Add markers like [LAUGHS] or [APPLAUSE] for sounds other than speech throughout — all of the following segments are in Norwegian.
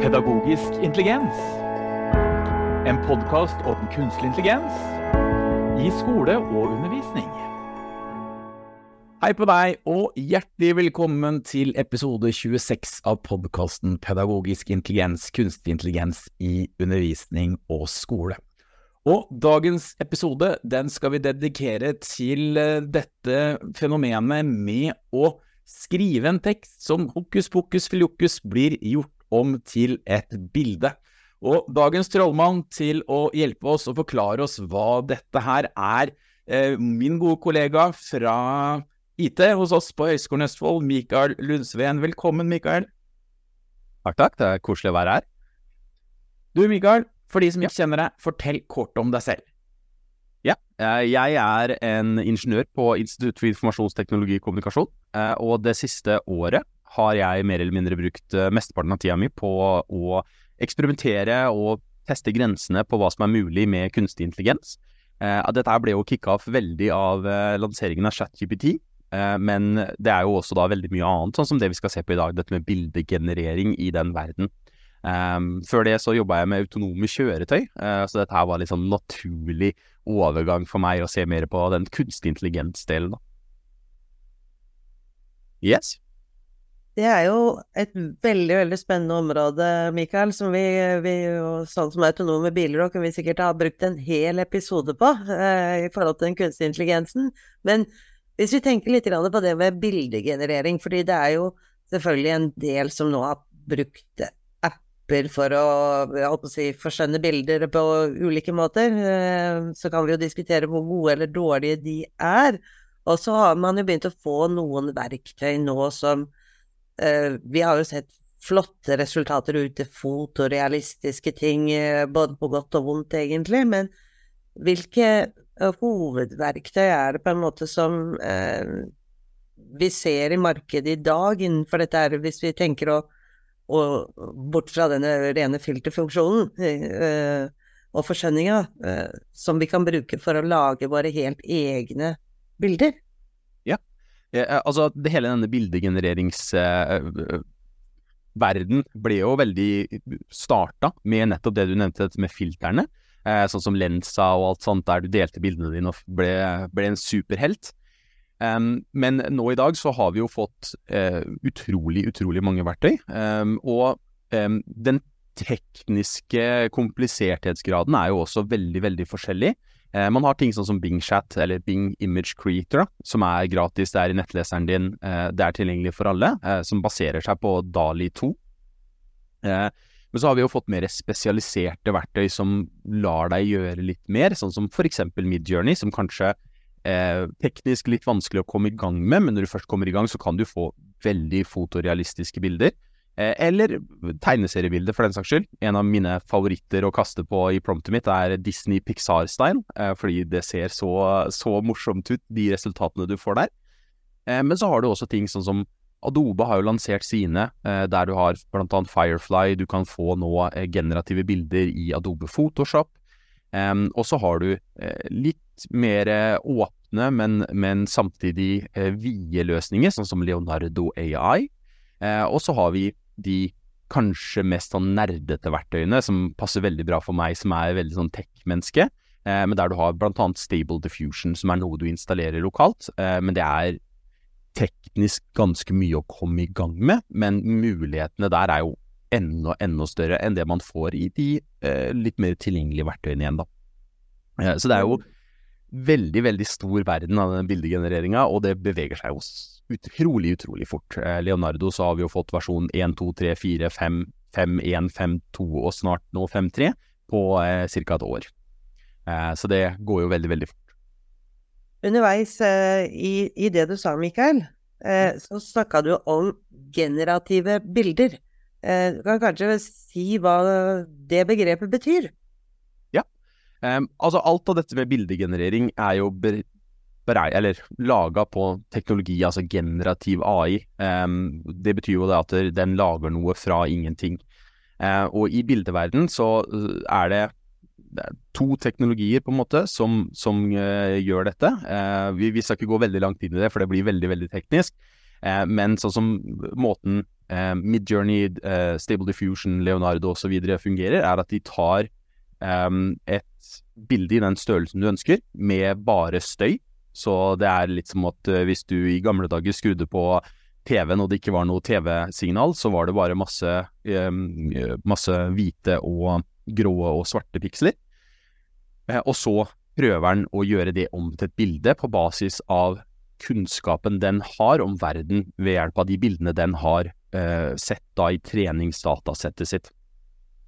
Pedagogisk intelligens. En podkast om kunstig intelligens i skole og undervisning. Hei på deg, og hjertelig velkommen til episode 26 av podkasten Pedagogisk intelligens, kunstig intelligens i undervisning og skole. Og dagens episode den skal vi dedikere til eh, dette fenomenet med å skrive en tekst som hokus pokus filiokus blir gjort om til et bilde. Og dagens trollmann til å hjelpe oss og forklare oss hva dette her er, eh, min gode kollega fra IT hos oss på Høgskolen Østfold, Mikael Lundsveen. Velkommen, Mikael. Takk, takk. Det er koselig å være her. Du, Mikael, for de som ikke kjenner deg, fortell kort om deg selv. Ja, eh, jeg er en ingeniør på Institutt for informasjonsteknologi og kommunikasjon, eh, og det siste året har jeg mer eller mindre brukt eh, mesteparten av tida mi på å eksperimentere og teste grensene på hva som er mulig med kunstig intelligens. Dette ble jo kicka off veldig av lanseringen av ChatGPT, men det er jo også da veldig mye annet, sånn som det vi skal se på i dag, dette med bildegenerering i den verden. Um, før det så jobba jeg med autonome kjøretøy, uh, så dette her var sånn naturlig overgang for meg å se mer på den kunstig intelligens-delen, da. Yes? Det er jo et veldig, veldig spennende område, Mikael, som vi, vi sånn som autonome biler og kunne vi sikkert ha brukt en hel episode på eh, i forhold til den kunstige intelligensen. Men hvis vi tenker litt på det med bildegenerering, fordi det er jo selvfølgelig en del som nå har brukt apper for å, å si, forskjønne bilder på ulike måter. Eh, så kan vi jo diskutere hvor gode eller dårlige de er. Og så har man jo begynt å få noen verktøy nå som Vi har jo sett flotte resultater ute, fotorealistiske ting, eh, både på godt og vondt, egentlig. Men hvilke hovedverktøy er det på en måte som vi ser i markedet i dag innenfor dette her, hvis vi tenker å og bort fra denne rene filterfunksjonen eh, og forskjønninga, eh, som vi kan bruke for å lage våre helt egne bilder. Ja altså det hele denne bildegenereringsverden eh, ble jo veldig starta med nettopp det du nevnte, dette med filterne. Eh, sånn som Lensa og alt sånt, der du delte bildene dine og ble, ble en superhelt. Um, men nå i dag så har vi jo fått uh, utrolig, utrolig mange verktøy. Um, og um, den tekniske kompliserthetsgraden er jo også veldig, veldig forskjellig. Uh, man har ting sånn som Bing Chat eller Bing Image Creator, som er gratis, det er i nettleseren din, uh, det er tilgjengelig for alle, som baserer seg på Dali 2. men så har vi jo fått mer spesialiserte verktøy som lar deg gjøre litt mer, sånn som for eksempel Midjourney, som kanskje eh, teknisk litt vanskelig å komme i gang med, men når du først kommer i gang, så kan du få veldig fotorealistiske bilder. Eh, eller tegneseriebilder, for den saks skyld. En av mine favoritter å kaste på i promptet mitt er Disney Pixar-style, eh, fordi det ser så, så, morsomt ut, de resultatene du får der. Eh, men så har du også ting sånn som Adobe har jo lansert sine, der du har blant annet Firefly, du kan få nå generative bilder i Adobe Photoshop. Og så har du litt mer åpne, men, men samtidig vide løsninger, sånn som Leonardo AI. Og så har vi de kanskje mest sånn nerdete verktøyene, som passer veldig bra for meg, som er veldig sånn tech-menneske. men der du har blant annet Stable Diffusion, som er noe du installerer lokalt. men det er teknisk ganske mye å komme i gang med, men mulighetene der er jo enda, enda større enn det man får i de eh, litt mer tilgjengelige verktøyene igjen, da. Eh, så det er jo veldig, veldig stor verden av den bildegenereringa, og det beveger seg jo utrolig, utrolig fort. Eh, Leonardo så har vi jo fått versjon 1, 2, 3, 4, 5, 5, 1, 5, 2 og snart nå 5, 3 på eh, ca. et år. Eh, så det går jo veldig, veldig fort. Underveis eh, i, i, det du sa, Mikael, eh, så snakka du om generative bilder. Eh, du kan kanskje si hva det begrepet betyr? Um, altså, alt av dette med bildegenerering er jo laga på teknologi, altså generativ AI. Um, det betyr jo det at den lager noe fra ingenting. Uh, og i bildeverden så eh, er det det er to teknologier på en måte som, som uh, gjør dette. Uh, vi, vi, skal ikke gå veldig langt inn i det, for det blir veldig veldig teknisk. Uh, men sånn som måten eh, Midjourney, Stable Diffusion, Leonardo osv. fungerer, er at de tar um, et bilde i den størrelsen du ønsker, med bare støy. Så det er litt som at eh, hvis du i gamle dager skrudde på TV-en og det ikke var noe TV-signal, så var det bare masse, masse hvite og grå og svarte piksler. Eh, og så prøver den å gjøre det om til et bilde på basis av kunnskapen den har om verden ved hjelp av de bildene den har eh, sett da i treningsdatasettet sitt.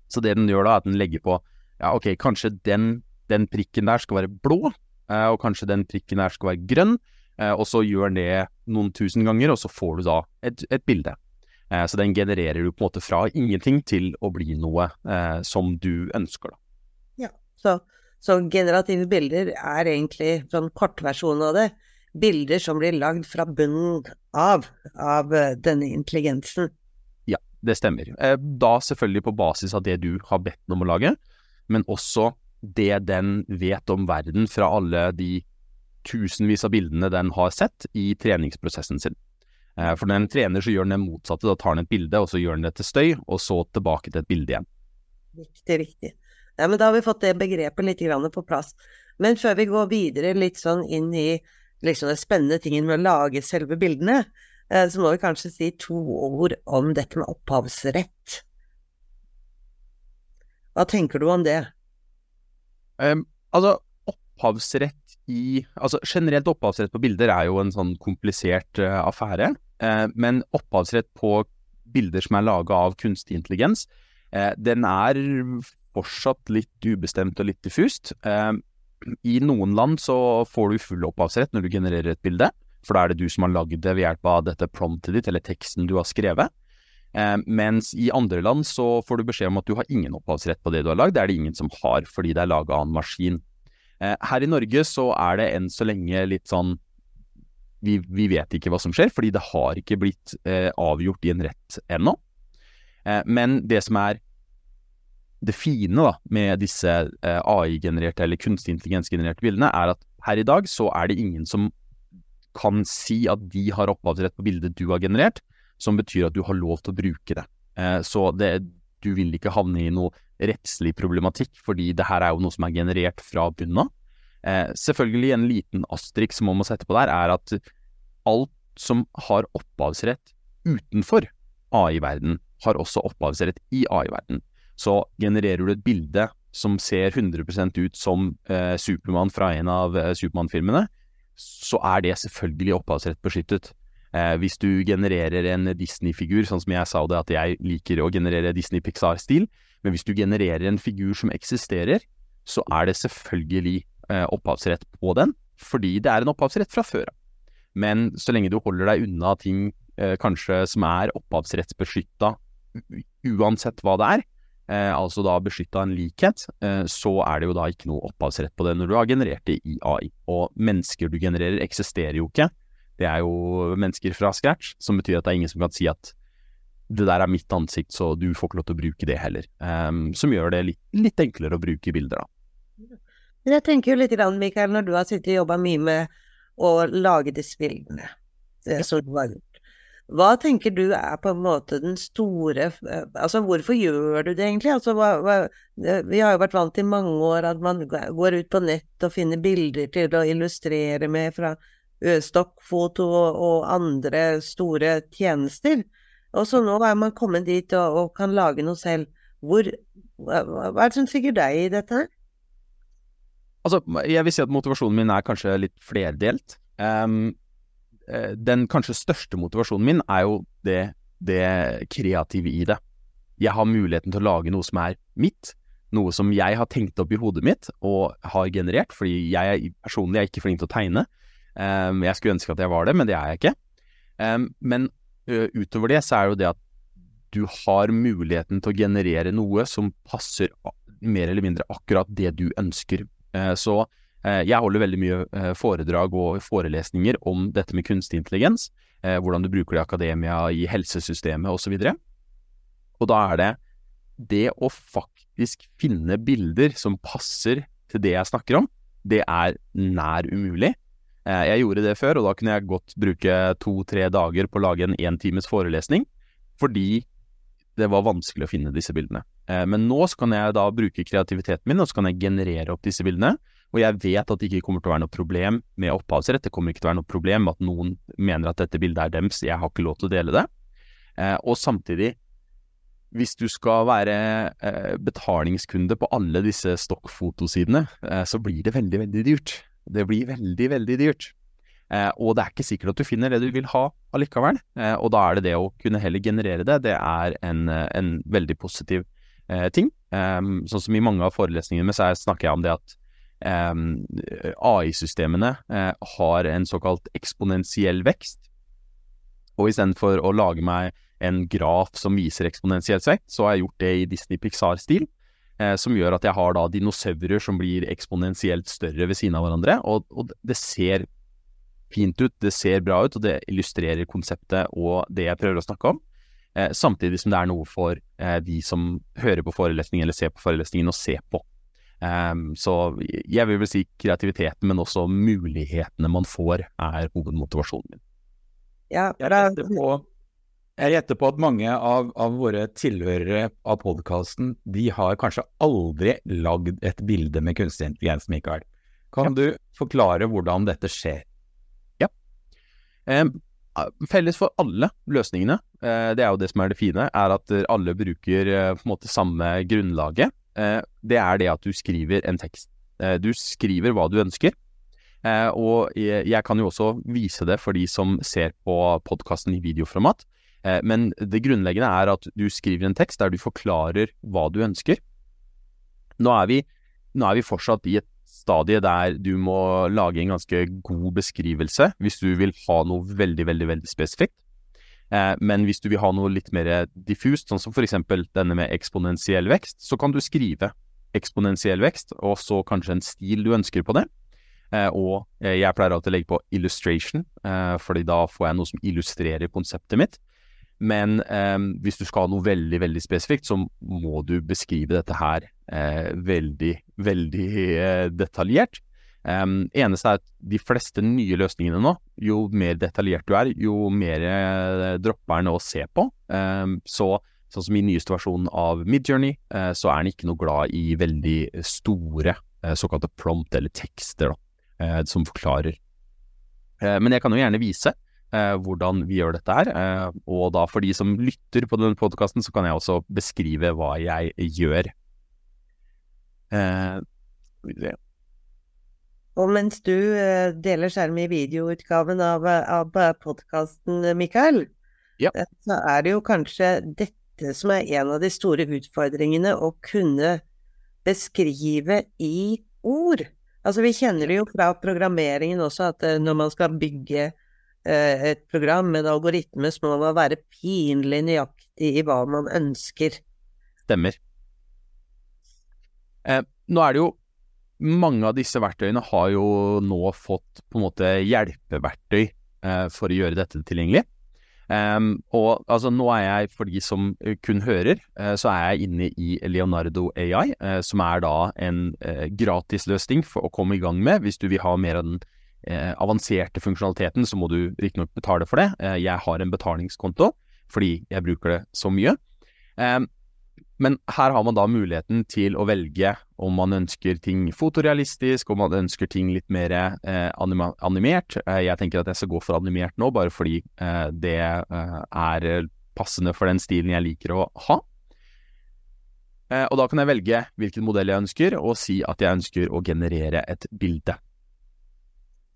Så det den gjør da, er at den legger på ja, ok, kanskje den, den prikken der skal være blå, eh, og kanskje den prikken der skal være grønn, eh, og så gjør det noen tusen ganger, og så får du da et, et bilde. Eh, så den genererer du på en måte fra ingenting til å bli noe eh, som du ønsker, da. Ja, så, så generative bilder er egentlig sånn kortversjon av det bilder som blir lagd fra bunnen av, av denne intelligensen. Ja, det stemmer. Da selvfølgelig på basis av det du har bedt den om å lage, men også det den vet om verden fra alle de tusenvis av bildene den har sett i treningsprosessen sin. Eh, for når den trener, så gjør den det motsatte. Da tar den et bilde, og så gjør den det til støy, og så tilbake til et bilde igjen. Riktig, riktig. Ja, men da har vi fått det begrepet litt på plass. Men før vi går videre litt sånn inn i liksom den spennende tingen med å lage selve bildene, eh, så må vi kanskje si to ord om dette med opphavsrett. Hva tenker du om det? Um, altså, opphavsrett i Altså, generelt opphavsrett på bilder er jo en sånn komplisert uh, affære. Uh, men opphavsrett på bilder som er laga av kunstig intelligens, uh, den er fortsatt litt ubestemt og litt diffust. I noen land så får du full opphavsrett når du genererer et bilde, for da er det du som har lagd det ved hjelp av dette promptet ditt, eller teksten du har skrevet. Eh, mens i andre land så får du beskjed om at du har ingen opphavsrett på det du har lagd, det er det ingen som har, fordi det er laga av en maskin. Eh, her i Norge så er det enn så lenge litt sånn vi, vi, vet ikke hva som skjer, fordi det har ikke blitt eh, avgjort i en rett ennå. Eh, men det som er det fine da, med disse eh, AI-genererte eller kunstig intelligens-genererte bildene, er at her i dag så er det ingen som kan si at de har opphavsrett på bildet du har generert, som betyr at du har lov til å bruke det. Eh, så det, du vil ikke havne i noe rettslig problematikk, fordi det her er jo noe som er generert fra bunnen av. Eh, selvfølgelig en liten astrik som man må sette på der, er at alt som har opphavsrett utenfor AI-verden, har også opphavsrett i AI-verden så genererer du et bilde som ser 100% ut som eh, Supermann fra en av eh, Supermann-filmene, så er det selvfølgelig opphavsrettbeskyttet. Eh, hvis du genererer en Disney-figur, sånn som jeg sa det, at jeg liker å generere Disney-Pixar-stil, men hvis du genererer en figur som eksisterer, så er det selvfølgelig eh, opphavsrett på den, fordi det er en opphavsrett fra før av. Men så lenge du holder deg unna ting eh, kanskje som er opphavsrettsbeskytta, uansett hva det er, eh, altså da beskytta en likhet, eh, så er det jo da ikke noe opphavsrett på det når du har generert det i AI. Og mennesker du genererer, eksisterer jo ikke. Det er jo mennesker fra scratch, som betyr at det er ingen som kan si at det der er mitt ansikt, så du får ikke lov til å bruke det heller. Um, som gjør det litt, litt, enklere å bruke bilder, da. Men jeg tenker jo litt, Mikael, når du har sittet og jobba mye med å lage disse bildene, det som du har gjort. Hva tenker du er på en måte den store Altså, hvorfor gjør du det egentlig? Altså, hva, hva, vi har jo vært vant til mange år at man går ut på nett og finner bilder til å illustrere med fra stokkfoto og, andre store tjenester. Og så nå er man kommet dit og, og kan lage noe selv. Hvor, hva, hva er det som trigger deg i dette? Altså, jeg vil si at motivasjonen min er kanskje litt flerdelt. Um, Eh, den kanskje største motivasjonen min er jo det, det, kreative i det. Jeg har muligheten til å lage noe som er mitt, noe som jeg har tenkt opp i hodet mitt og har generert, fordi jeg personlig er ikke flink til å tegne. Um, jeg skulle ønske at jeg var det, men det er jeg ikke. Um, men uh, utover det så er jo det at du har muligheten til å generere noe som passer mer eller mindre akkurat det du ønsker. Uh, så Eh, jeg holder veldig mye foredrag og forelesninger om dette med kunstig intelligens, eh, hvordan du bruker det i akademia, i helsesystemet osv. Og, og da er det det å faktisk finne bilder som passer til det jeg snakker om, det er nær umulig. Jeg gjorde det før, og da kunne jeg godt bruke to-tre dager på å lage en én times forelesning. fordi det var vanskelig å finne disse bildene. Eh, men nå kan jeg da bruke kreativiteten min, og så kan jeg generere opp disse bildene. Og jeg vet at det ikke kommer til å være noe problem med opphavsrett. Det kommer ikke til å være noe problem med at noen mener at dette bildet er dems, jeg har ikke lov til å dele det. Eh, og samtidig, hvis du skal være eh, betalingskunde på alle disse stokkfotosidene, eh, så blir det veldig, veldig dyrt. Det blir veldig, veldig dyrt. Eh, og det er ikke sikkert at du finner det du vil ha allikevel. Eh, og da er det det å kunne heller generere det, det er en, en veldig positiv eh, ting. sånn som i mange av forelesningene med så snakker jeg om det at AI-systemene har en såkalt eksponentiell vekst. Og istedenfor å lage meg en graf som viser eksponentiell vekt, så har jeg gjort det i Disney Pixar-stil. Eh, som gjør at jeg har da dinosaurer som blir eksponentielt større ved siden av hverandre. Og, og, det ser fint ut, det ser bra ut, og det illustrerer konseptet og det jeg prøver å snakke om. Eh, samtidig som det er noe for eh, de som hører på forelesningen eller ser på forelesningen, å se på. Um, så jeg vil vel si kreativiteten, men også mulighetene man får, er hovedmotivasjonen min. Ja, jeg gjetter på, jeg gjetter på at mange av, av våre tilhørere av podkasten, de har kanskje aldri lagd et bilde med kunstig intelligens, Mikael. Kan ja. du forklare hvordan dette skjer? Ja. Eh, felles for alle løsningene, eh, det er jo det som er det fine, er at alle bruker eh, på en måte samme grunnlaget. Eh, det er det at du skriver en tekst. Eh, du skriver hva du ønsker. Eh, og jeg kan jo også vise det for de som ser på podkasten i videoformat. Eh, men det grunnleggende er at du skriver en tekst der du forklarer hva du ønsker. Nå er vi, nå er vi fortsatt i et stadie der du må lage en ganske god beskrivelse hvis du vil ha noe veldig, veldig, veldig spesifikt. Eh, men hvis du vil ha noe litt mer diffust, sånn som f.eks. denne med eksponentiell vekst, så kan du skrive eksponentiell vekst, og så kanskje en stil du ønsker på det. Eh, og jeg pleier alltid å legge på illustration, fordi da får jeg noe som illustrerer konseptet mitt. Men hvis du skal ha noe veldig, veldig spesifikt, så må du beskrive dette her veldig, veldig detaljert. Um, eneste er at de fleste nye løsningene nå, jo mer detaljert du er, jo mer uh, dropper den å se på. Um, så sånn som i nyeste versjonen av Midjourney, uh, så er den ikke noe glad i veldig store uh, såkalte prompt eller tekster, da. Eh, som forklarer. Eh, men jeg kan jo gjerne vise eh, hvordan vi gjør dette her. og da for de som lytter på denne podkasten, så kan jeg også beskrive hva jeg gjør. Og mens du deler skjerm i videoutgaven av, av podkasten, Mikael, ja. så er det jo kanskje dette som er en av de store utfordringene, å kunne beskrive i ord. Altså, vi kjenner det jo fra programmeringen også, at uh, når man skal bygge et program med en algoritme, så må være pinlig nøyaktig i hva man ønsker. Stemmer. Eh, nå er det jo Mange av disse verktøyene har jo nå fått på en måte hjelpeverktøy eh, for å gjøre dette tilgjengelig. Um, og altså, nå er jeg, for de som eh, kun hører, uh, så er jeg inne i Leonardo AI, uh, som er da en uh, gratisløsning for å komme i gang med. Hvis du vil ha mer av den avanserte funksjonaliteten, så må du riktignok betale for det. jeg har en betalingskonto fordi jeg bruker det så mye. Eh, men her har man da muligheten til å velge om man ønsker ting fotorealistisk, om man ønsker ting litt mer eh, animert. Eh, jeg tenker at jeg skal gå for animert nå, bare fordi eh, det eh, er passende for den stilen jeg liker å ha. Eh, og da kan jeg velge hvilken modell jeg ønsker, og si at jeg ønsker å generere et bilde.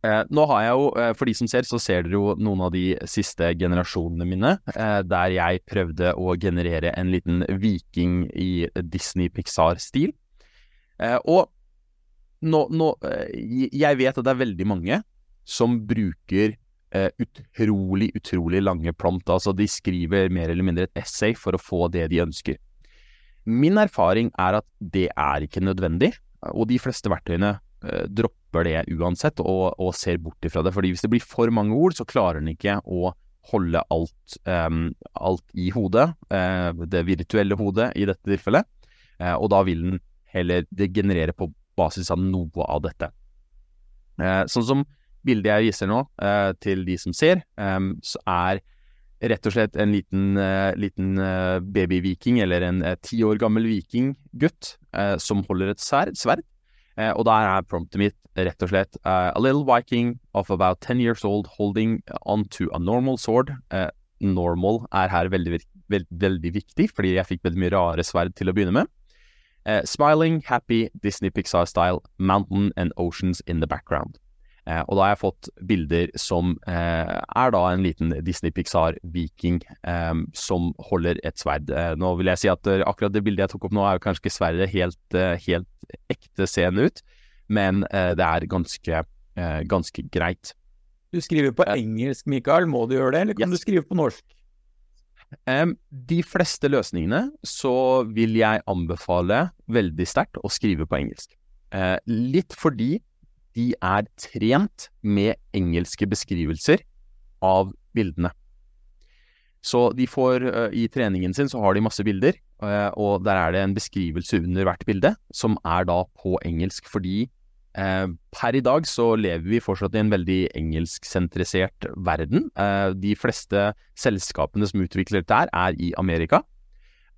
Eh, nå har jeg jo, eh, for de som ser, så ser dere jo noen av de siste generasjonene mine, eh, der jeg prøvde å generere en liten viking i Disney Pixar-stil. Og nå, nå, Jeg vet at det er veldig mange som bruker utrolig, utrolig lange prompt. Altså de skriver mer eller mindre et essay for å få det de ønsker. Min erfaring er at det er ikke nødvendig, og de fleste verktøyene Eh, dropper det uansett og, og, ser bort ifra det. Fordi hvis det blir for mange ord, så klarer den ikke å holde alt, um, alt i hodet, uh, det virtuelle hodet i dette tilfellet, uh, og da vil den heller generere på basis av noe av dette. Uh, sånn som bildet jeg viser nå til de som ser, um, så er rett og slett en liten, liten baby-viking, eller en ti år gammel vikinggutt, som holder et sverd. Sverd. og der er promptet mitt rett og slett A little viking of about ten years old holding onto a normal sword. normal er her veldig, veld, veldig viktig, fordi jeg fikk veldig mye rare sverd til å begynne med. smiling, happy, Disney Pixar style, mountain and oceans in the background. Eh, og da har jeg fått bilder som eh, er da en liten Disney Pixar-viking eh, som holder et sverd. Nå vil jeg si at uh, akkurat det bildet jeg tok opp nå, er jo kanskje ikke sverdet helt, uh, helt ekte seende ut, men uh, det er ganske, ganske greit. Du skriver på engelsk, Mikael. Må du gjøre det, eller kan yes. du skrive på norsk? Um, de fleste løsningene så vil jeg anbefale veldig sterkt å skrive på engelsk. litt fordi de er trent med engelske beskrivelser av bildene. Så de får, uh, i treningen sin så har de masse bilder, uh, og der er det en beskrivelse under hvert bilde, som er da på engelsk, fordi uh, per i dag så lever vi fortsatt i en veldig engelsksentrisert verden. de fleste selskapene som utvikler dette her, er i Amerika,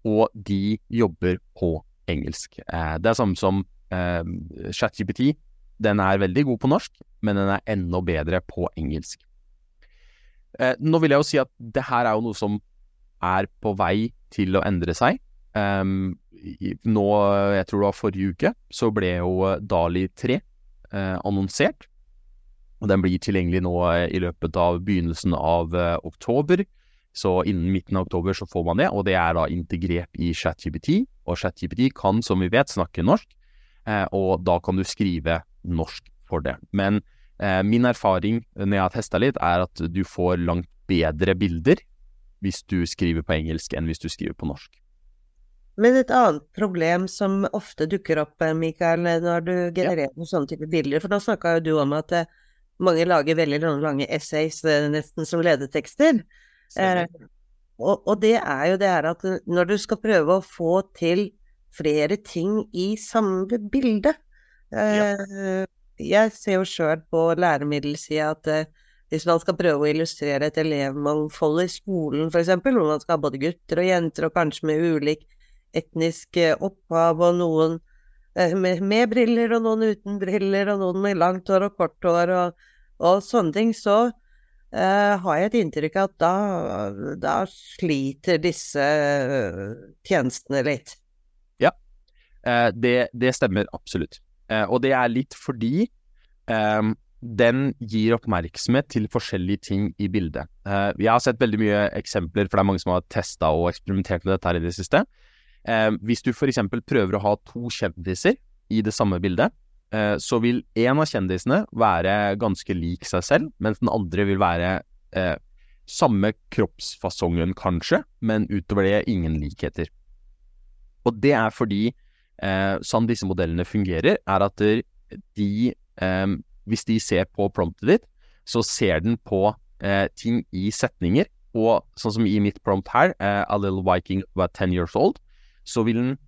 og de jobber på engelsk. det er samme som ChatGPT den er veldig god på norsk, men den er enda bedre på engelsk. Eh, nå vil jeg jo si at det her er jo noe som er på vei til å endre seg. Um, nå, jeg tror det var forrige uke, så ble jo Dali 3 eh, annonsert. Og den blir tilgjengelig nå eh, i løpet av begynnelsen av eh, oktober. Så innen midten av oktober så får man det, og det er da integrert i ChatGPT. Og ChatGPT kan, som vi vet, snakke norsk, eh, og da kan du skrive norsk for det. Men eh, min erfaring når jeg har testa litt, er at du får langt bedre bilder hvis du skriver på engelsk enn hvis du skriver på norsk. Men et annet problem som ofte dukker opp, eh, Mikael, når du genererer ja. sånne type bilder, for da snakka jo du om at eh, mange lager veldig lange essays, eh, nesten som ledetekster. Eh, og, og, det er jo det her at når du skal prøve å få til flere ting i samme bilde, ja. Eh, jeg ser jo sjøl på læremiddelsida at eh, hvis man skal prøve å illustrere et elevmangfold i skolen, f.eks., hvor man skal ha både gutter og jenter, og kanskje med ulik etnisk eh, opphav, og noen med, med, briller, og noen uten briller, og noen med langt hår og kort hår, og, og sånne ting, så uh, har jeg et inntrykk av at da, da sliter disse tjenestene litt. Ja, uh, det, det stemmer absolutt. Eh, og det er litt fordi um, den gir oppmerksomhet til forskjellige ting i bildet. Uh, jeg har sett veldig mye eksempler, for det er mange som har testa og eksperimentert med dette her i det siste. Hvis du f.eks. prøver å ha to kjendiser i det samme bildet, så vil en av kjendisene være ganske lik seg selv, mens den andre vil være samme kroppsfasongen, kanskje, men utover det ingen likheter. Og det er fordi eh, sånn disse modellene fungerer, er at de, eh, hvis de ser på promptet ditt, så ser den på eh, ting i setninger. Og sånn som i mitt prompt her, eh, A little viking about ten years old, så vil den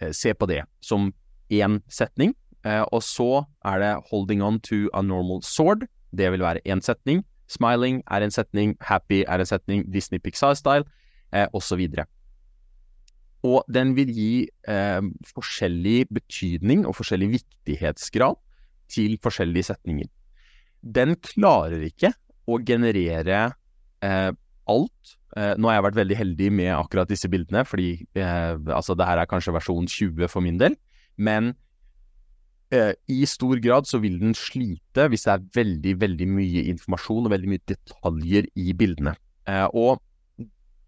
eh, se på det som én setning. Eh, og så er det holding on to a normal sword. Det vil være én setning. Smiling er en setning. Happy er en setning. Disney Pixar-style, eh, osv. Og den vil gi eh, forskjellig betydning og forskjellig viktighetsgrad til forskjellige setninger. Den klarer ikke å generere eh, alt. Eh, nå har jeg vært veldig heldig med akkurat disse bildene, fordi eh, altså det her er kanskje versjon 20 for min del. Men eh, i stor grad så vil den slite hvis det er veldig, veldig mye informasjon og veldig mye detaljer i bildene. Eh, og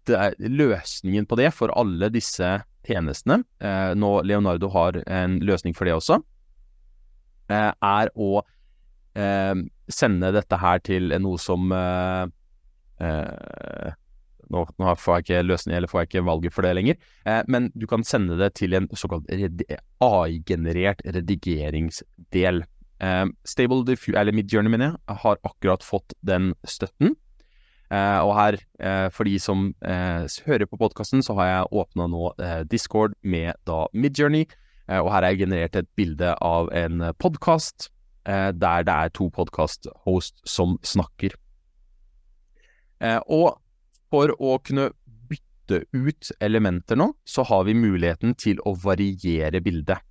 er løsningen på det for alle disse tjenestene, eh, nå Leonardo har en løsning for det også, eh, er å eh, sende dette her til noe som eh, eh, nå, nå, får jeg ikke løsning, eller får jeg ikke valget for det lenger, eh, men du kan sende det til en såkalt AI-generert redigeringsdel. Stable Diffu, eller Midjourney, mener jeg, har akkurat fått den støtten. Uh, og her, uh, for de som uh, hører på podkasten, så har jeg åpna nå Discord med da Midjourney. og her har jeg generert et bilde av en podkast der det er to podkast-host som snakker. og for å kunne bytte ut elementer nå, så har vi muligheten til å variere bildet.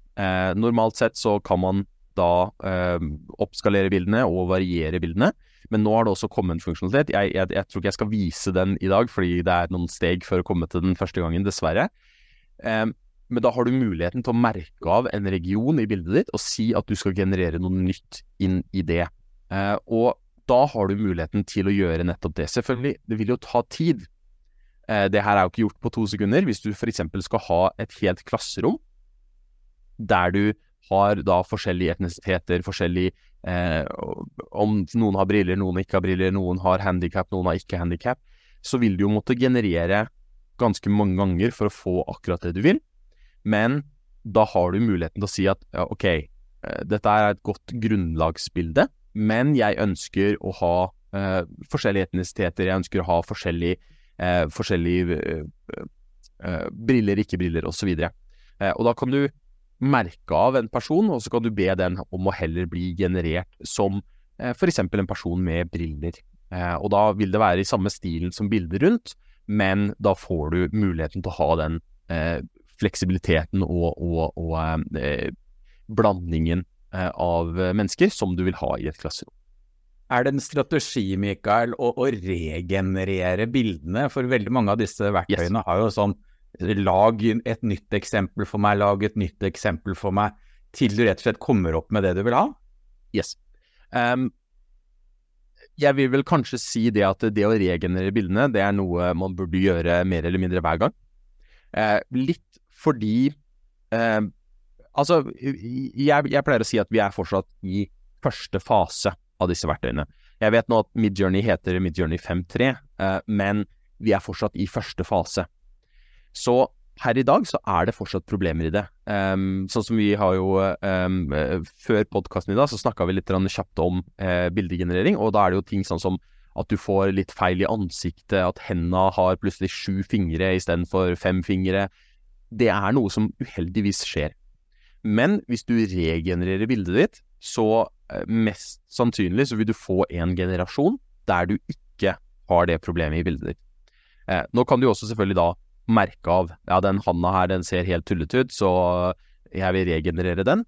Normalt sett så kan man da oppskalere bildene og variere bildene. Men nå har det også kommet en funksjonalitet. Jeg, jeg, jeg, tror ikke jeg skal vise den i dag, fordi det er noen steg for å komme til den første gangen, dessverre. Um, men da har du muligheten til å merke av en region i bildet ditt og si at du skal generere noe nytt inn i det. Uh, og da har du muligheten til å gjøre nettopp det. Selvfølgelig, det vil jo ta tid. Uh, det her er jo ikke gjort på to sekunder. Hvis du f.eks. skal ha et helt klasserom der du har da forskjellige etnisiteter, forskjellig eh, Om noen har briller, noen ikke har briller, noen har handikap, noen har ikke handikap, så vil du jo måtte generere ganske mange ganger for å få akkurat det du vil. Men da har du muligheten til å si at ja, ok, eh, dette er et godt grunnlagsbilde, men jeg ønsker å ha eh, forskjellige etnisiteter, jeg ønsker å ha forskjellige, eh, forskjellige eh, eh, briller, ikke briller, osv. Eh, og da kan du merke av en person, og så kan du be den om å heller bli generert som eh, f.eks. en person med briller. Eh, og da vil det være i samme stilen som bildet rundt, men da får du muligheten til å ha den eh, fleksibiliteten og, og, og eh, blandingen eh, av mennesker som du vil ha i et klasserom. Er det en strategi, Mikael, å, å regenerere bildene? For veldig mange av disse verktøyene yes. har jo sånn Lag et nytt eksempel for meg, lag et nytt eksempel for meg, til du rett og slett kommer opp med det du vil ha? Yes. Um, jeg vil vel kanskje si det at det å regenerere bildene, det er noe man burde gjøre mer eller mindre hver gang. Uh, litt fordi uh, Altså, jeg, jeg, pleier å si at vi er fortsatt i første fase av disse verktøyene. Jeg vet nå at Midjourney heter Midjourney 5.3, uh, men vi er fortsatt i første fase. Så per i dag så er det fortsatt problemer i det. Um, sånn som vi har jo um, Før podkasten i dag så snakka vi litt kjapt om uh, bildegenerering, og da er det jo ting sånn som at du får litt feil i ansiktet, at henda har plutselig sju fingre istedenfor fem fingre. Det er noe som uheldigvis skjer. Men hvis du regenererer bildet ditt, så uh, mest sannsynlig så vil du få en generasjon der du ikke har det problemet i bildet ditt. Eh, nå kan du også selvfølgelig da merke av ja, den handa her, den ser helt tullete ut, så jeg vil regenerere den.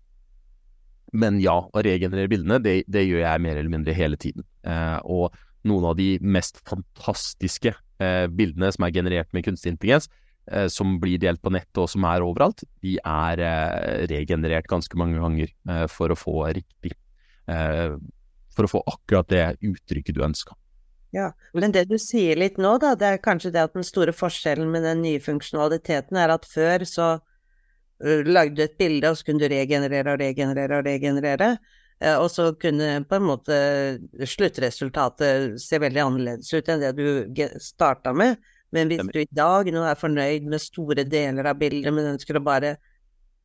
Men ja, å regenerere bildene, det, det gjør jeg mer eller mindre hele tiden. Eh, og noen av de mest fantastiske eh, bildene som er generert med kunstig intelligens, eh, som blir delt på nettet og som er overalt, de er eh, regenerert ganske mange ganger eh, for å få riktig eh, For å få akkurat det uttrykket du ønsker. Ja, men det du sier litt nå, da, det er kanskje det at den store forskjellen med den nye funksjonaliteten er at før så lagde du et bilde, og så kunne du regenerere og regenerere og regenerere. Og så kunne på en måte sluttresultatet se veldig annerledes ut enn det du starta med. Men hvis du i dag nå er fornøyd med store deler av bildet, men ønsker å bare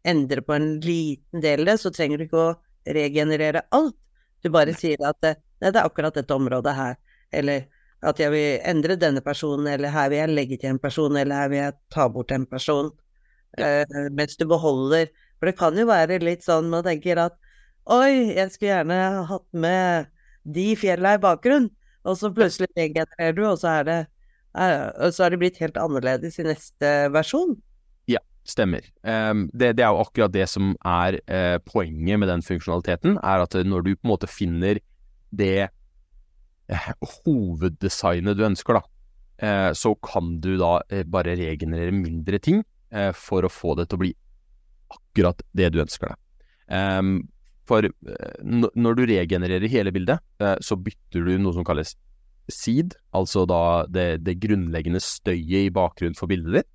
endre på en liten del av det, så trenger du ikke å regenerere alt. Du bare sier at nei, det er akkurat dette området her eller at jeg vil endre denne personen, eller her vil jeg legge til en person, eller her vil jeg ta bort en person. Uh, mens du beholder For det kan jo være litt sånn man tenker at oi, jeg skulle gjerne hatt med de fjella i bakgrunnen, og så plutselig regenererer du, og så er det uh, så er det blitt helt annerledes i neste versjon. Ja, stemmer. Um, det, det, er jo akkurat det som er uh, poenget med den funksjonaliteten, er at når du på en måte finner det Eh, hoveddesignet du ønsker, da, eh, så kan du da eh, bare regenerere mindre ting for å få det til å bli akkurat det du ønsker deg. Ehm, for når du regenererer hele bildet, så bytter du noe som kalles seed, altså da det, det grunnleggende støyet i bakgrunnen for bildet ditt,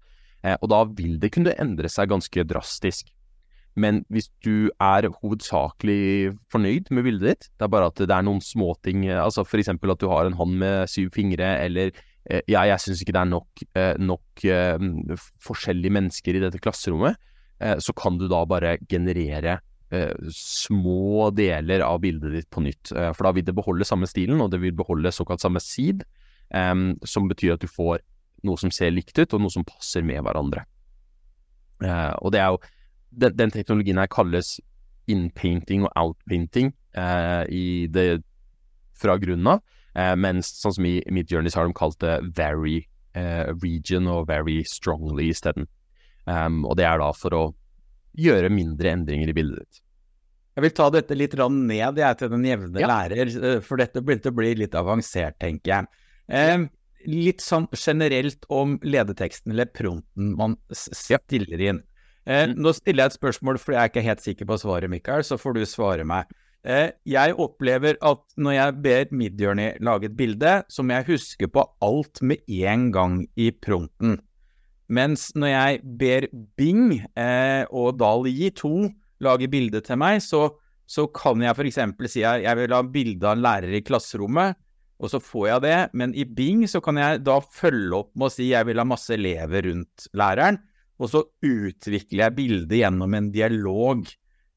og da vil det kunne endre seg ganske drastisk. Men hvis du er hovedsakelig fornøyd med bildet ditt, det er bare at det er noen småting, altså f.eks. at du har en hånd med syv fingre, eller eh, ja, jeg syns ikke det er nok, eh, nok forskjellige mennesker i dette klasserommet, så kan du da bare generere små deler av bildet ditt på nytt. for da vil det beholde samme stilen, og det vil beholde såkalt samme seed, som betyr at du får noe som ser likt ut, og noe som passer med hverandre. og det er jo den, den, teknologien her kalles inpainting og outpainting eh, i det fra grunnen av. Eh, mens sånn som i Midjourney har de kalt det very eh, region og very strongly isteden. Um, og det er da for å gjøre mindre endringer i bildet ditt. Jeg vil ta dette litt ned jeg, til den jevne Ja. lærer, eh, for dette begynte å bli litt avansert, tenker jeg. Eh, litt sånn generelt om ledeteksten eller prompten man stiller inn. Eh, Mm. Nå stiller jeg et spørsmål, for jeg er ikke helt sikker på svaret, Mikael, så får du svare meg. Eh, jeg opplever at når jeg ber Midjourney lage et bilde, så må jeg huske på alt med en gang i prompten. Mens når jeg ber Bing eh, og DALI 2 lage bilde til meg, så, så kan jeg f.eks. si at jeg vil ha bilde av en lærer i klasserommet, og så får jeg det. Men i Bing så kan jeg da følge opp med å si at jeg vil ha masse elever rundt læreren, og så utvikler jeg bildet gjennom en dialog.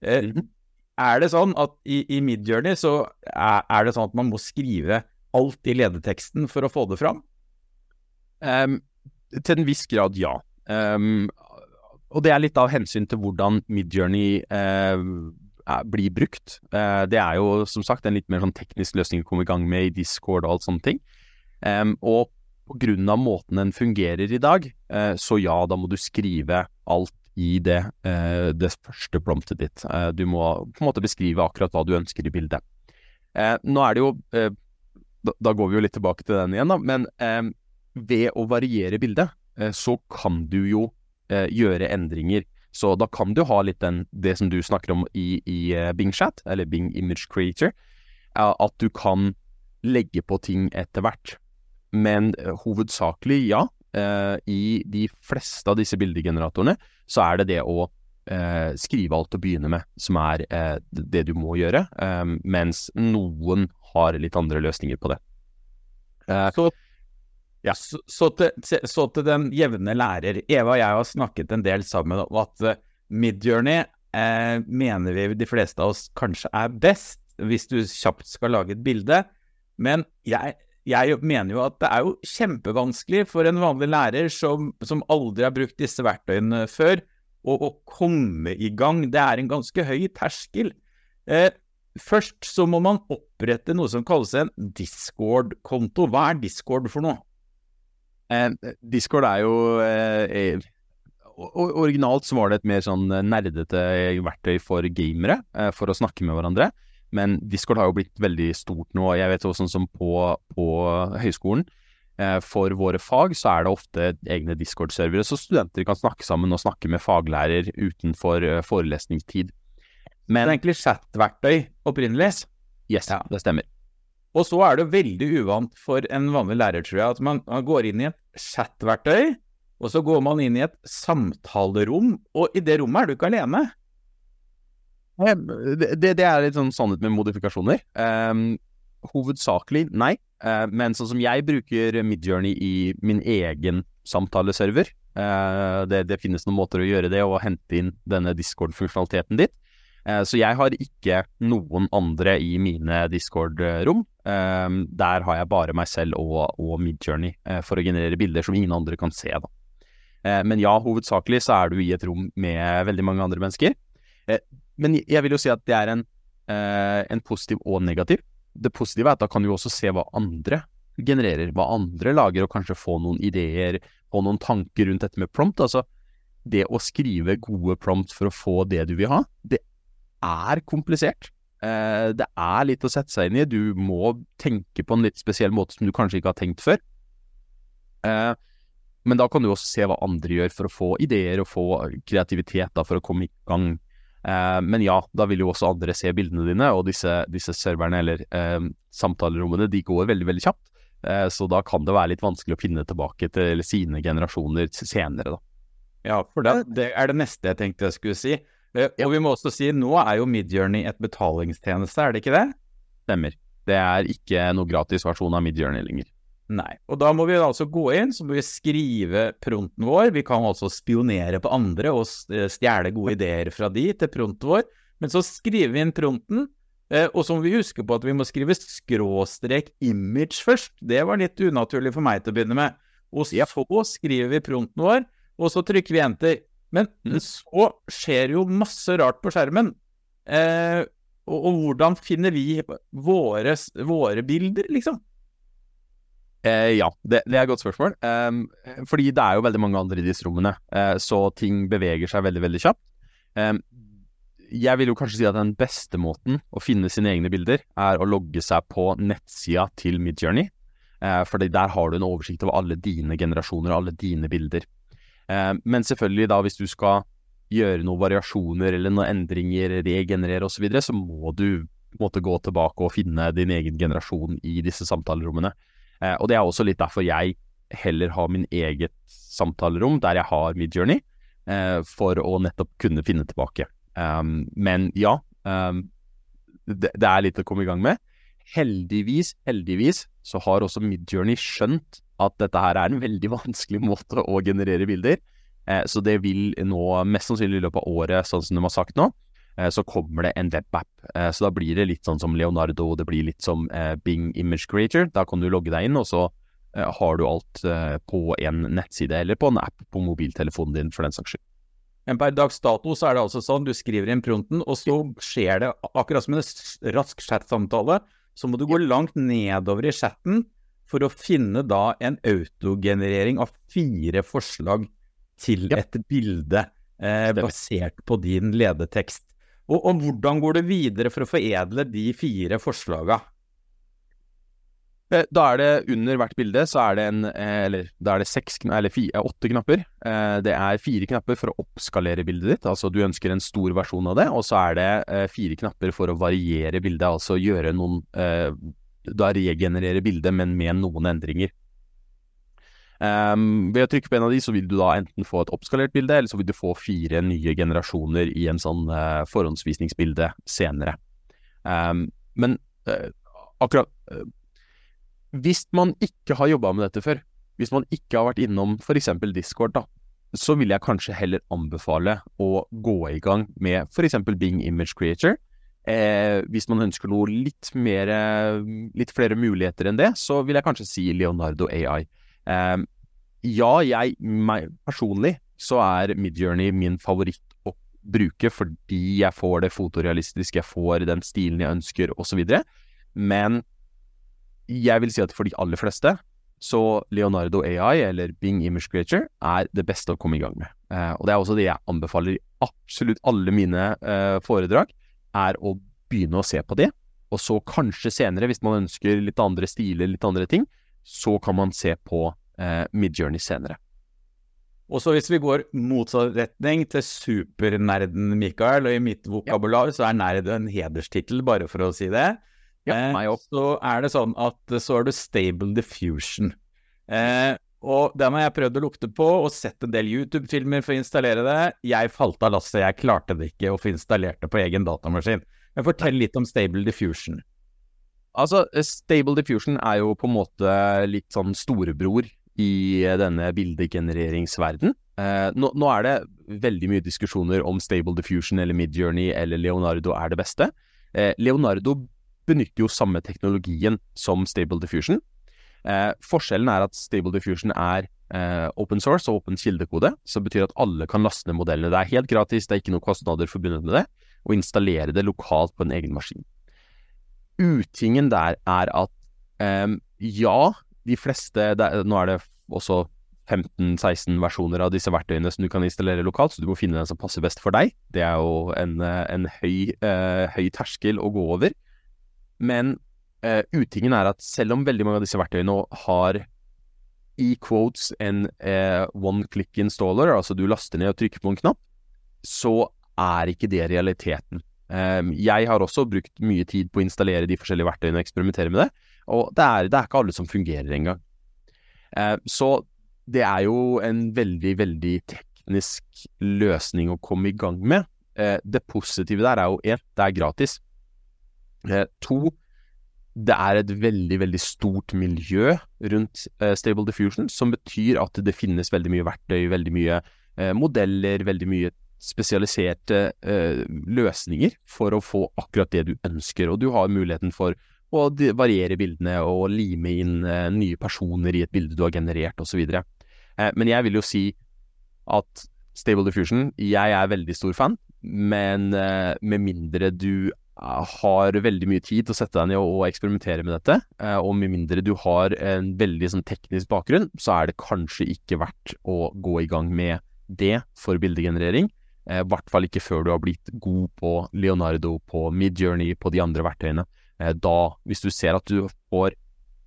Eh, Mhm. Er det sånn at i, i Midjourney så er, er det sånn at man må skrive alt i ledeteksten for å få det fram? Um, til en viss grad, ja. Um, og det er litt av hensyn til hvordan Midjourney er- blir brukt. Uh, det er jo som sagt en litt mer sånn teknisk løsning å komme i gang med i Discord og alt sånne ting. Um, og av måten den fungerer i dag, uh, så ja, da må du skrive alt i det, uh, det første promptet ditt. Uh, du må på en måte beskrive akkurat hva du ønsker i bildet. Nå er det jo da, går vi jo litt tilbake til den igjen, da. Men ved å variere bildet, eh, så kan du jo eh, gjøre endringer. Så da kan du ha litt den, det som du snakker om i, i eh, Bing Chat, eller Bing Image Creator, at du kan legge på ting etter hvert. Men eh, hovedsakelig, ja. eh, I de fleste av disse bildegeneratorene så er det det å eh, skrive alt å begynne med som er det du må gjøre, mens noen har litt andre løsninger på det. Eh, Så, Ja. så, så, til, så til den jevne lærer. Eva og jeg har snakket en del sammen om at Midjourney eh, mener vi de fleste av oss kanskje er best hvis du kjapt skal lage et bilde. Men jeg, jeg mener jo at det er jo kjempevanskelig for en vanlig lærer som, som aldri har brukt disse verktøyene før, å, å komme i gang. Det er en ganske høy terskel. Eh, først så må man opprette noe som kalles en Discord-konto. Hva er Discord for noe? Eh, Discord er jo eh, eh, Originalt så var det et mer sånn eh, nerdete verktøy for gamere, eh, for å snakke med hverandre. Men Discord har jo blitt veldig stort nå. Jeg vet også sånn som på, på høyskolen. Eh, for våre fag så er det ofte egne Discord-servere, så studenter kan snakke sammen og snakke med faglærer utenfor eh, forelesningstid. Det er egentlig chat-verktøy opprinnelig. yes, Ja. det stemmer. Og så er det veldig uvant for en vanlig lærer, tror jeg, at man, man går inn i et chat-verktøy, og så går man inn i et samtalerom, og i det rommet er du ikke alene. Det, det, er litt sånn sannhet med modifikasjoner. Um, hovedsakelig nei, Uh, men sånn som jeg bruker Midjourney i min egen samtaleserver uh, det, det finnes noen måter å gjøre det, og hente inn denne Discord-funksjonaliteten ditt. Uh, så jeg har ikke noen andre i mine Discord-rom. Ehm, der har jeg bare meg selv og, og Midjourney eh, for å generere bilder som ingen andre kan se. Da. Men ja, hovedsakelig så er du i et rom med veldig mange andre mennesker. Men jeg vil jo si at det er en, eh, en positiv og negativ. Det positive er at da kan du også se hva andre genererer, hva andre lager, og kanskje få noen ideer, få noen tanker rundt dette med prompt. Altså, det å skrive gode prompt for å få det du vil ha, det er komplisert. Eh, det er litt å sette seg inn i. Du må tenke på en litt spesiell måte som du kanskje ikke har tenkt før. Eh, men da kan du også se hva andre gjør for å få ideer og få kreativitet for å komme i gang. Eh, men ja, da vil jo også andre se bildene dine, og disse, disse serverne eller eh, samtalerommene de går veldig, veldig kjapt. Eh, så da kan det være litt vanskelig å finne tilbake til sine generasjoner senere, da. Ja, for det, det er det neste jeg tenkte jeg skulle si. Eh, Og vi må også si, nå er jo Midjourney et betalingstjeneste, er det ikke det? Stemmer. Det er ikke noe gratis versjon av Midjourney lenger. Nei. Og da må vi altså gå inn, så må vi skrive pronten vår. Vi kan altså spionere på andre og eh, stjele gode ideer fra de til pronten vår. Men så skriver vi inn prompten, eh, og så må vi huske på at vi må skrive skråstrek image først. Det var litt unaturlig for meg til å begynne med. Og så skriver vi pronten vår, og så trykker vi enter. Men Mm. så skjer jo masse rart på skjermen. Eh, og, og hvordan finner vi våre, våre bilder, liksom? Eh, ja, det, det, er et godt spørsmål. Eh, fordi det er jo veldig mange andre i disse rommene, eh, så ting beveger seg veldig, veldig kjapt. Um, jeg vil jo kanskje si at den beste måten å finne sine egne bilder, er å logge seg på nettsida til Midjourney. Eh, fordi der har du en oversikt over alle dine generasjoner og alle dine bilder. Uh, men selvfølgelig, da, hvis du skal gjøre noen variasjoner eller noen endringer, regenerere osv., så, videre, så må du måtte gå tilbake og finne din egen generasjon i disse samtalerommene. Eh, og det er også litt derfor jeg heller har min eget samtalerom der jeg har Midjourney, eh, for å nettopp kunne finne tilbake. Um, men ja, um, det, det, er litt å komme i gang med. Heldigvis, heldigvis, så har også Midjourney skjønt at dette her er en veldig [LAUGHS] vanskelig måte å generere bilder. Eh, så det vil nå, mest sannsynlig i løpet av året, sånn som de har sagt nå, så kommer det en webapp. Eh, så da blir det litt sånn som Leonardo, det blir litt som eh, Bing Image Creator. Da kan du logge deg inn, og så har du alt på en nettside eller på en app på mobiltelefonen din, for den saks skyld. Men per dags dato så er det altså sånn, du skriver inn prompten, og så skjer det akkurat som en rask chat-samtale. Så må du gå langt nedover i chatten for å finne da en autogenerering av fire forslag til et bilde eh, basert på din ledetekst. Og, og, hvordan går det videre for å foredle de fire forslaga? Eh, da er det under hvert bilde så er det en eh, Eller da er det seks, eller fire, eh, åtte knapper. Det er fire knapper for å oppskalere bildet ditt, altså du ønsker en stor versjon av det. Og så er det fire knapper for å variere bildet, altså gjøre noen Da regenerere bildet, men med noen endringer. Um, ved å trykke på en av de, så vil du da enten få et oppskalert bilde, eller så vil du få fire nye generasjoner i en sånn uh, forhåndsvisningsbilde senere. Um, men uh, akkurat uh, Hvis man ikke har jobba med dette før, hvis man ikke har vært innom f.eks. Discord, da, så vil jeg kanskje heller anbefale å gå i gang med f.eks. Bing Image Creator. Eh, hvis man ønsker noe litt mer Litt flere muligheter enn det, så vil jeg kanskje si Leonardo AI. Um, ja, jeg meg, personlig så er Midjourney min favoritt å bruke fordi jeg får det fotorealistiske, jeg får den stilen jeg ønsker, osv. Men jeg vil si at for de aller fleste så Leonardo AI eller Bing Image Creature er det beste å komme i gang med. Uh, og det er også det jeg anbefaler i absolutt alle mine uh, foredrag, er å begynne å se på det. Og så kanskje senere, hvis man ønsker litt andre stiler, litt andre ting, så kan man se på eh, Midjourney senere. Og så hvis vi går motsatt retning til supernerden Mikael, og i mitt vokabular ja. så er nerd en hederstittel, bare for å si det. Ja, eh. Så er det sånn at så har du Stable Diffusion. Eh, og den har jeg prøvd å lukte på, og sett en del YouTube-filmer for å installere det. Jeg falt av lasset, jeg klarte det ikke å få installert det på egen datamaskin. Men fortell litt om Stable Diffusion. Altså, Stable Diffusion er jo på en måte litt sånn storebror i denne bildegenereringsverden. Eh, nå, nå, er det veldig mye diskusjoner om Stable Diffusion eller Midjourney eller Leonardo er det beste. Eh, Leonardo benytter jo samme teknologien som Stable Diffusion. Eh, forskjellen er at Stable Diffusion er eh, open source og åpen kildekode, som betyr at alle kan laste ned modellene. Det er helt gratis, det er ikke noen kostnader forbundet med det, og installere det lokalt på en egen maskin. Utingen der er at um, ja, de fleste er, Nå er det også 15-16 versjoner av disse verktøyene som du kan installere lokalt, så du må finne den som passer best for deg. Det er jo en, en høy, uh, høy, terskel å gå over. Men uh, utingen er at selv om veldig mange av disse verktøyene har i quotes en uh, one click installer, altså du laster ned og trykker på en knapp, så er ikke det realiteten. Ehm, jeg har også brukt mye tid på å installere de forskjellige verktøyene og eksperimentere med det, og det er, det er ikke alle som fungerer engang. Ehm, så det er jo en veldig, veldig teknisk løsning å komme i gang med. Ehm, det positive der er jo én, det er gratis. To, det er et veldig, veldig stort miljø rundt Stable Diffusion, som betyr at det finnes veldig mye verktøy, veldig mye modeller, veldig mye spesialiserte eh, løsninger for å få akkurat det du ønsker, og du har muligheten for å variere bildene og lime inn eh, nye personer i et bilde du har generert, osv. Eh, men jeg vil jo si at Stable Diffusion, jeg er veldig stor fan, men eh, med mindre du har veldig mye tid til å sette deg ned og, og eksperimentere med dette, eh, og med mindre du har en veldig sånn teknisk bakgrunn, så er det kanskje ikke verdt å gå i gang med det for bildegenerering. I hvert fall ikke før du har blitt god på Leonardo, på Midjourney, på de andre verktøyene. Da, hvis du ser at du får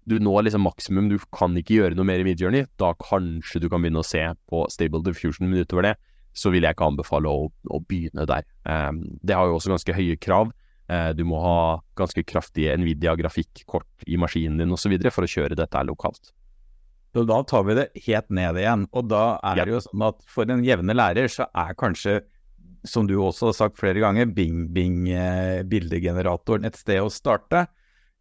du når liksom maksimum, du kan ikke gjøre noe mer i Midjourney, da kanskje du kan begynne å se på Stable Diffusion, men utover det så vil jeg ikke anbefale å, å begynne der. Um, det har jo også ganske høye krav. Du må ha ganske kraftige Nvidia-grafikkort i maskinen din osv. for å kjøre dette lokalt. Så da tar vi det helt ned igjen. Og da er det jo sånn at for en jevne lærer så er kanskje, som du også har sagt flere ganger, Bing Bing eh, et sted å starte.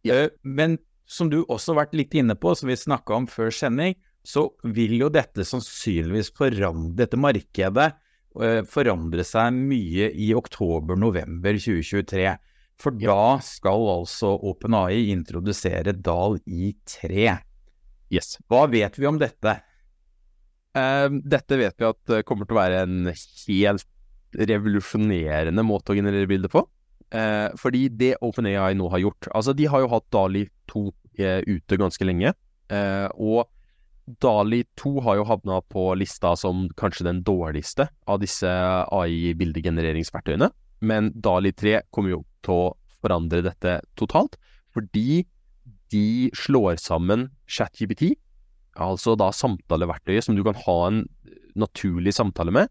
Ja. Uh, men som du også har vært litt inne på, som vi snakka om før sending, så vil jo dette sannsynligvis forandre dette markedet uh, forandre seg mye i oktober-november 2023. For da skal altså OpenAI introdusere DAL i 3. Yes. Hva vet vi om dette? Uh, dette vet vi at kommer til å være en helt revolusjonerende måte å generere bilder på. Uh, fordi det OpenAI nå har gjort Altså, de har jo hatt Dali 2 uh, eh, ute ganske lenge. Og Dali 2 har jo havna på lista som kanskje den dårligste av disse AI-bildegenereringsverktøyene. Men Dali 3 kommer jo til å forandre dette totalt, fordi de slår sammen ChatGPT, altså da samtaleverktøyet som du kan ha en naturlig samtale med,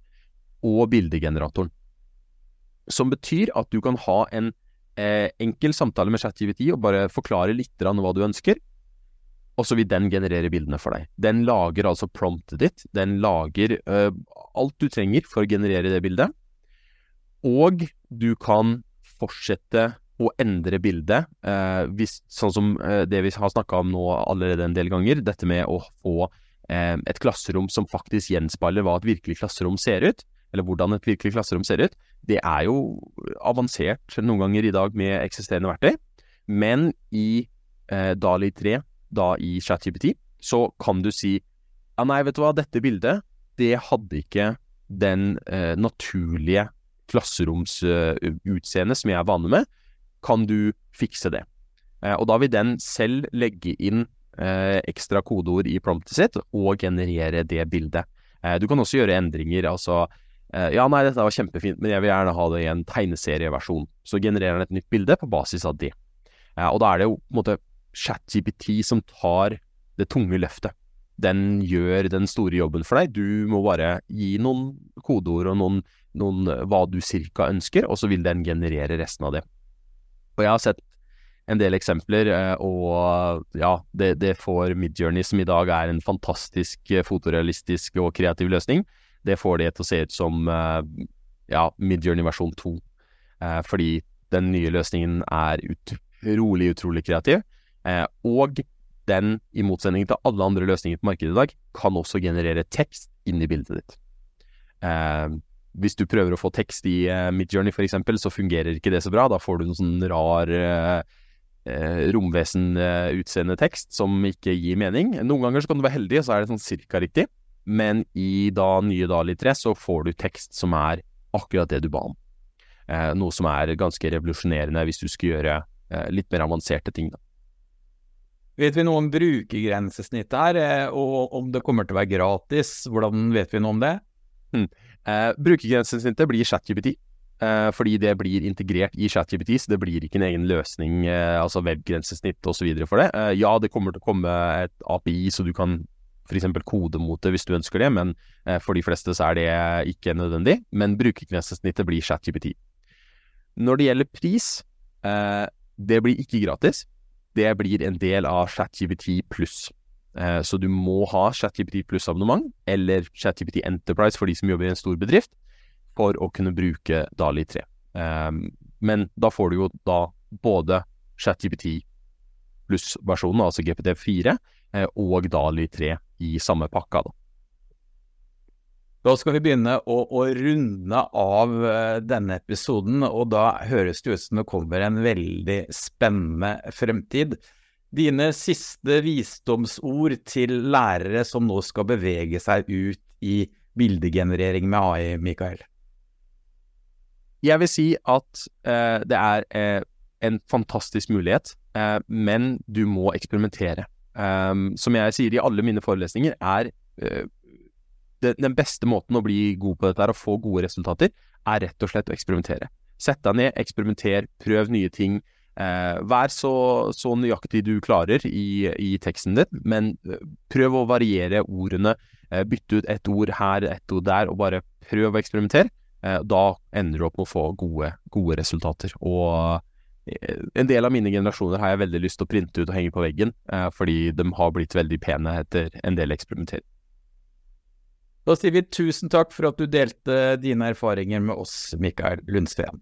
og bildegeneratoren. Som betyr at du kan ha en eh, enkel samtale med ChatGPT og bare forklare litt hva du ønsker, og så vil den generere bildene for deg. Den lager altså promptet ditt. Den lager eh, alt du trenger for å generere det bildet. Og du kan fortsette å endre bildet, Eh, hvis, sånn som eh, det vi har snakka om nå allerede en del ganger. Dette med å få et klasserom som faktisk gjenspeiler hva et virkelig klasserom ser ut. Eller hvordan et virkelig klasserom ser ut. Det er jo avansert noen ganger i dag med eksisterende verktøy. Men i Dali 3 da i ChatGPT, så kan du si ja, nei, vet du hva, dette bildet, det hadde ikke den eh, naturlige klasseromsutseendet som jeg er vane med. Kan du fikse det? Eh, og da vil den selv legge inn eh, ekstra kodeord i promptet sitt og generere det bildet. Eh, du kan også gjøre endringer, altså ja, nei, dette var kjempefint, men jeg vil gjerne ha det i en tegneserieversjon. Så genererer den et nytt bilde på basis av det. Og da er det jo på en måte ChatGPT som tar det tunge løftet. Den gjør den store jobben for deg. Du må bare gi noen kodeord og noen, noen hva du cirka ønsker, og så vil den generere resten av det. Og jeg har sett en del eksempler, eh, og ja, det, det får Midjourney, som i dag er en fantastisk eh, fotorealistisk og kreativ løsning, det får det til å se ut som eh, ja, Midjourney versjon 2. Fordi den nye løsningen er utrolig, utrolig kreativ. Og den, i motsetning til alle andre løsninger på markedet i dag, kan også generere tekst inn i bildet ditt. Eh, hvis du prøver å få tekst i uh, Midjourney f.eks., så fungerer ikke det så bra. Da får du noen sånn rar uh, uh, romvesen-utseende tekst som ikke gir mening. Noen ganger så kan du være heldig, og så er det sånn cirka riktig. Men i da nye Dali 3 så får du tekst som er akkurat det du ba om. noe som er ganske revolusjonerende hvis du skal gjøre litt mer avanserte ting. da. Vet vi noe om brukergrensesnittet her, eh, og om det kommer til å være gratis? Hvordan vet vi noe om det? Hmm. Eh, brukergrensesnittet blir ChatGPT. Eh, fordi det blir integrert i ChatGPT, så det blir ikke en egen løsning, eh, altså webgrensesnitt osv. for det. Eh, ja, det kommer til å komme et API, så du kan f.eks. kode mot det hvis du ønsker det, men eh, for de fleste så er det ikke nødvendig. Men brukergrensesnittet blir ChatGPT. Når det gjelder pris, det blir ikke gratis det blir en del av ChatGPT pluss. Eh, så du må ha ChatGPT pluss-abonnement, eller ChatGPT Enterprise for de som jobber i en stor bedrift, for å kunne bruke Dali 3. Eh, men da får du jo da både ChatGPT pluss-versjonen, altså GPT4, eh, og Dali 3 i samme pakka. da. Da skal vi begynne å, å runde av denne episoden, og da høres det ut som det kommer en veldig spennende fremtid. Dine siste visdomsord til lærere som nå skal bevege seg ut i bildegenerering med AI, Mikael? Jeg vil si at eh, det er eh, en fantastisk mulighet, eh, men du må eksperimentere. Um, som jeg sier i alle mine forelesninger, er uh, det, den beste måten å bli god på dette og få gode resultater, er rett og slett å eksperimentere. Sett deg ned, eksperimenter, prøv nye ting. Uh, vær så, så, nøyaktig du klarer i, i teksten din, men uh, prøv å variere ordene. bytte ut ett ord her, ett ord der, og bare prøv å eksperimentere. da ender du opp med å få gode, gode resultater. Og en del av mine generasjoner har jeg veldig lyst til å printe ut og henge på veggen, eh, fordi de har blitt veldig pene etter en del eksperimentering. Da sier vi tusen takk for at du delte dine erfaringer med oss, Mikael Lundsveen.